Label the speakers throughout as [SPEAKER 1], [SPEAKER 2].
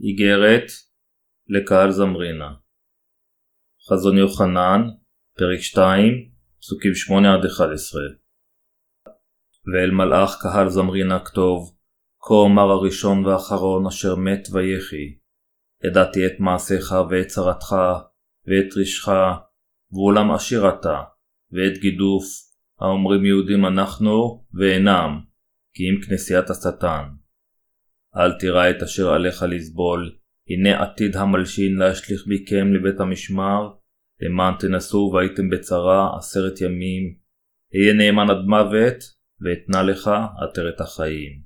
[SPEAKER 1] איגרת לקהל זמרינה חזון יוחנן, פרק 2, פסוקים 8-11 ואל מלאך קהל זמרינה כתוב, כה אמר הראשון והאחרון אשר מת ויחי, ידעתי את מעשיך ואת צרתך, ואת רשך, ואולם עשיר אתה, ואת גידוף, האומרים יהודים אנחנו, ואינם, כי אם כנסיית השטן. אל תירא את אשר עליך לסבול, הנה עתיד המלשין להשליך מכם לבית המשמר, למען תנסו והייתם בצרה עשרת ימים, אהיה נאמן עד מוות, ואתנה לך עטרת החיים.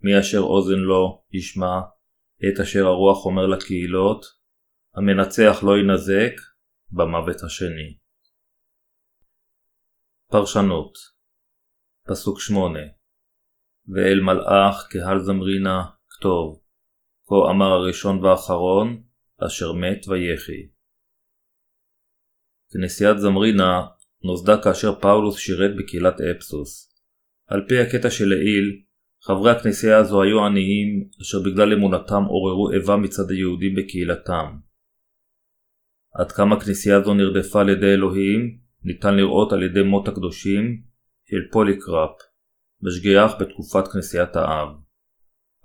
[SPEAKER 1] מי אשר אוזן לו, ישמע, את אשר הרוח אומר לקהילות, המנצח לא ינזק, במוות השני. פרשנות פסוק 8 ואל מלאך קהל זמרינה כתוב, כה אמר הראשון והאחרון, אשר מת ויחי. כנסיית זמרינה נוסדה כאשר פאולוס שירת בקהילת אפסוס. על פי הקטע שלעיל, חברי הכנסייה הזו היו עניים אשר בגלל אמונתם עוררו איבה מצד היהודים בקהילתם. עד כמה כנסייה זו נרדפה על ידי אלוהים, ניתן לראות על ידי מות הקדושים של פוליקרפ, משגיח בתקופת כנסיית האב.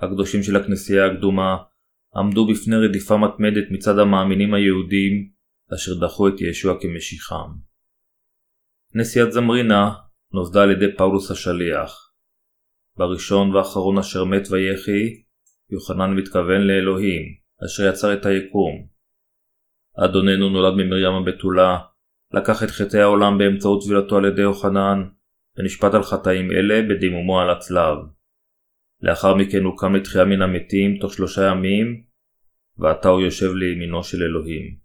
[SPEAKER 1] הקדושים של הכנסייה הקדומה עמדו בפני רדיפה מתמדת מצד המאמינים היהודים אשר דחו את ישוע כמשיחם. כנסיית זמירנא נוסדה על ידי פאולוס השליח. בראשון ואחרון אשר מת ויחי, יוחנן מתכוון לאלוהים, אשר יצר את היקום. אדוננו נולד ממרים הבתולה, לקח את חטאי העולם באמצעות טבילתו על ידי יוחנן, ונשפט על חטאים אלה בדימומו על הצלב. לאחר מכן הוא קם לתחייה מן המתים תוך שלושה ימים, ועתה הוא יושב לימינו של אלוהים.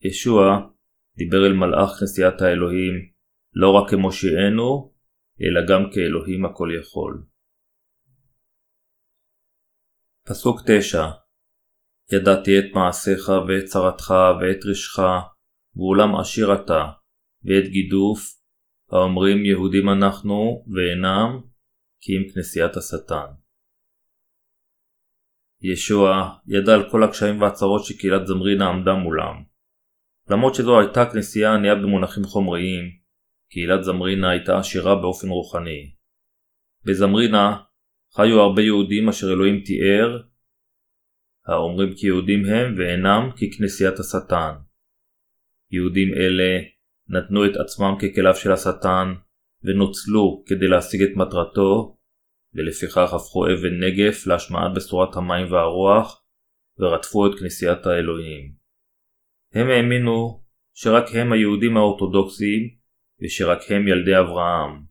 [SPEAKER 1] ישוע דיבר אל מלאך כנסיית האלוהים לא רק כמושיענו, אלא גם כאלוהים הכל יכול. פסוק 9 ידעתי את מעשיך ואת צרתך ואת רשך, ואולם עשיר אתה, ואת גידוף, האומרים יהודים אנחנו, ואינם, כי אם כנסיית השטן. ישוע ידע על כל הקשיים והצרות שקהילת זמרינה עמדה מולם. למרות שזו הייתה כנסייה ענייה במונחים חומריים, קהילת זמרינה הייתה עשירה באופן רוחני. בזמרינה חיו הרבה יהודים אשר אלוהים תיאר, האומרים כי יהודים הם ואינם ככנסיית השטן. יהודים אלה נתנו את עצמם ככליו של השטן ונוצלו כדי להשיג את מטרתו, ולפיכך הפכו אבן נגף להשמעת בשורת המים והרוח, ורדפו את כנסיית האלוהים. הם האמינו שרק הם היהודים האורתודוקסיים, ושרק הם ילדי אברהם.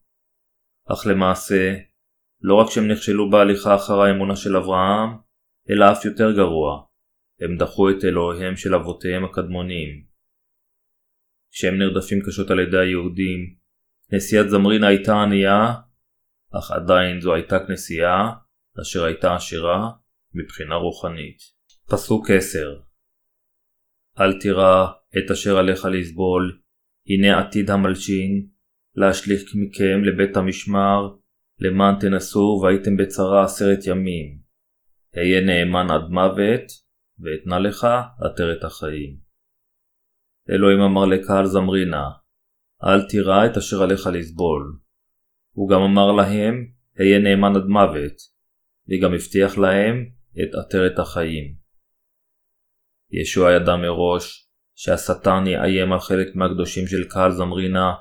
[SPEAKER 1] אך למעשה, לא רק שהם נכשלו בהליכה אחר האמונה של אברהם, אלא אף יותר גרוע, הם דחו את אלוהיהם של אבותיהם הקדמונים. כשהם נרדפים קשות על ידי היהודים, כנסיית זמרינה הייתה ענייה, אך עדיין זו הייתה כנסייה אשר הייתה עשירה מבחינה רוחנית. פסוק 10 אל תירא את אשר עליך לסבול, הנה עתיד המלשין, להשליך מכם לבית המשמר, למען תנסו והייתם בצרה עשרת ימים. היה נאמן עד מוות, ואתנה לך עטרת החיים. אלוהים אמר לקהל זמרינה, אל תירא את אשר עליך לסבול. הוא גם אמר להם, היה נאמן עד מוות, וגם הבטיח להם את עטרת החיים. ישוע ידע מראש שהשטן יאיים על חלק מהקדושים של קהל זמרינה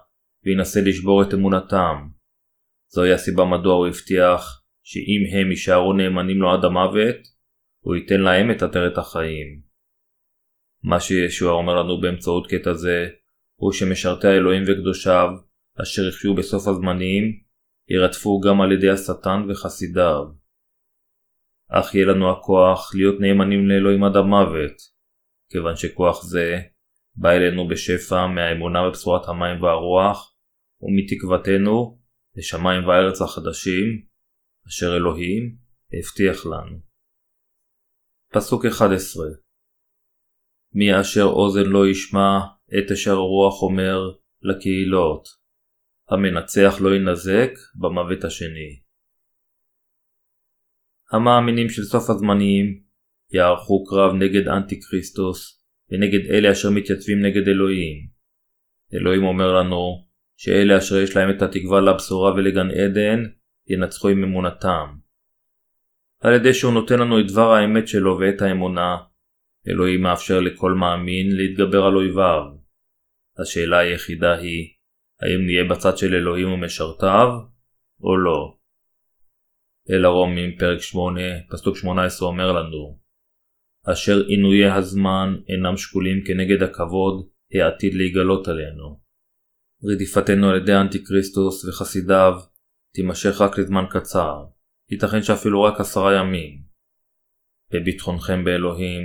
[SPEAKER 1] וינסה לשבור את אמונתם. זוהי הסיבה מדוע הוא הבטיח שאם הם יישארו נאמנים לו עד המוות, הוא ייתן להם את עטרת החיים. מה שישוע אומר לנו באמצעות קטע זה, הוא שמשרתי האלוהים וקדושיו, אשר יחיו בסוף הזמנים, יירדפו גם על ידי השטן וחסידיו. אך יהיה לנו הכוח להיות נאמנים לאלוהים עד המוות, כיוון שכוח זה בא אלינו בשפע מהאמונה בבשורת המים והרוח, ומתקוותנו לשמיים וארץ החדשים, אשר אלוהים הבטיח לנו. פסוק 11 מי אשר אוזן לא ישמע את אשר הרוח אומר לקהילות. המנצח לא ינזק במוות השני. המאמינים של סוף הזמנים יערכו קרב נגד אנטי כריסטוס ונגד אלה אשר מתייצבים נגד אלוהים. אלוהים אומר לנו שאלה אשר יש להם את התקווה לבשורה ולגן עדן ינצחו עם אמונתם. על ידי שהוא נותן לנו את דבר האמת שלו ואת האמונה, אלוהים מאפשר לכל מאמין להתגבר על אויביו. השאלה היחידה היא, האם נהיה בצד של אלוהים ומשרתיו, או לא. אל הרומים פרק 8, פסוק 18 אומר לנו אשר עינויי הזמן אינם שקולים כנגד הכבוד העתיד להיגלות עלינו. רדיפתנו על ידי אנטי-כריסטוס וחסידיו תימשך רק לזמן קצר, ייתכן שאפילו רק עשרה ימים. בביטחונכם באלוהים,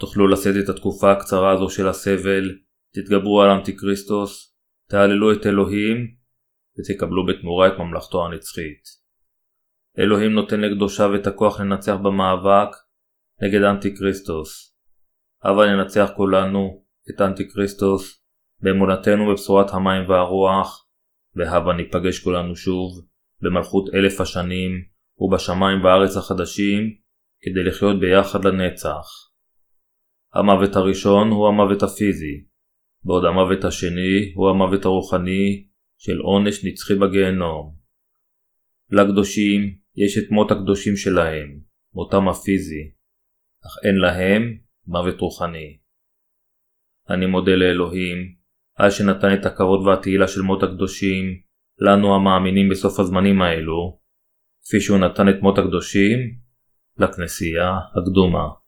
[SPEAKER 1] תוכלו לשאת את התקופה הקצרה הזו של הסבל, תתגברו על אנטי-כריסטוס, תעללו את אלוהים, ותקבלו בתמורה את ממלכתו הנצחית. אלוהים נותן לקדושיו את הכוח לנצח במאבק נגד אנטי כריסטוס. הבה ננצח כולנו את אנטי כריסטוס באמונתנו בבשורת המים והרוח, והבה ניפגש כולנו שוב במלכות אלף השנים ובשמיים והארץ החדשים כדי לחיות ביחד לנצח. המוות הראשון הוא המוות הפיזי, בעוד המוות השני הוא המוות הרוחני של עונש נצחי בגיהנום. לקדושים יש את מות הקדושים שלהם, מותם הפיזי, אך אין להם מוות רוחני. אני מודה לאלוהים, על שנתן את הכבוד והתהילה של מות הקדושים, לנו המאמינים בסוף הזמנים האלו, כפי שהוא נתן את מות הקדושים לכנסייה הקדומה.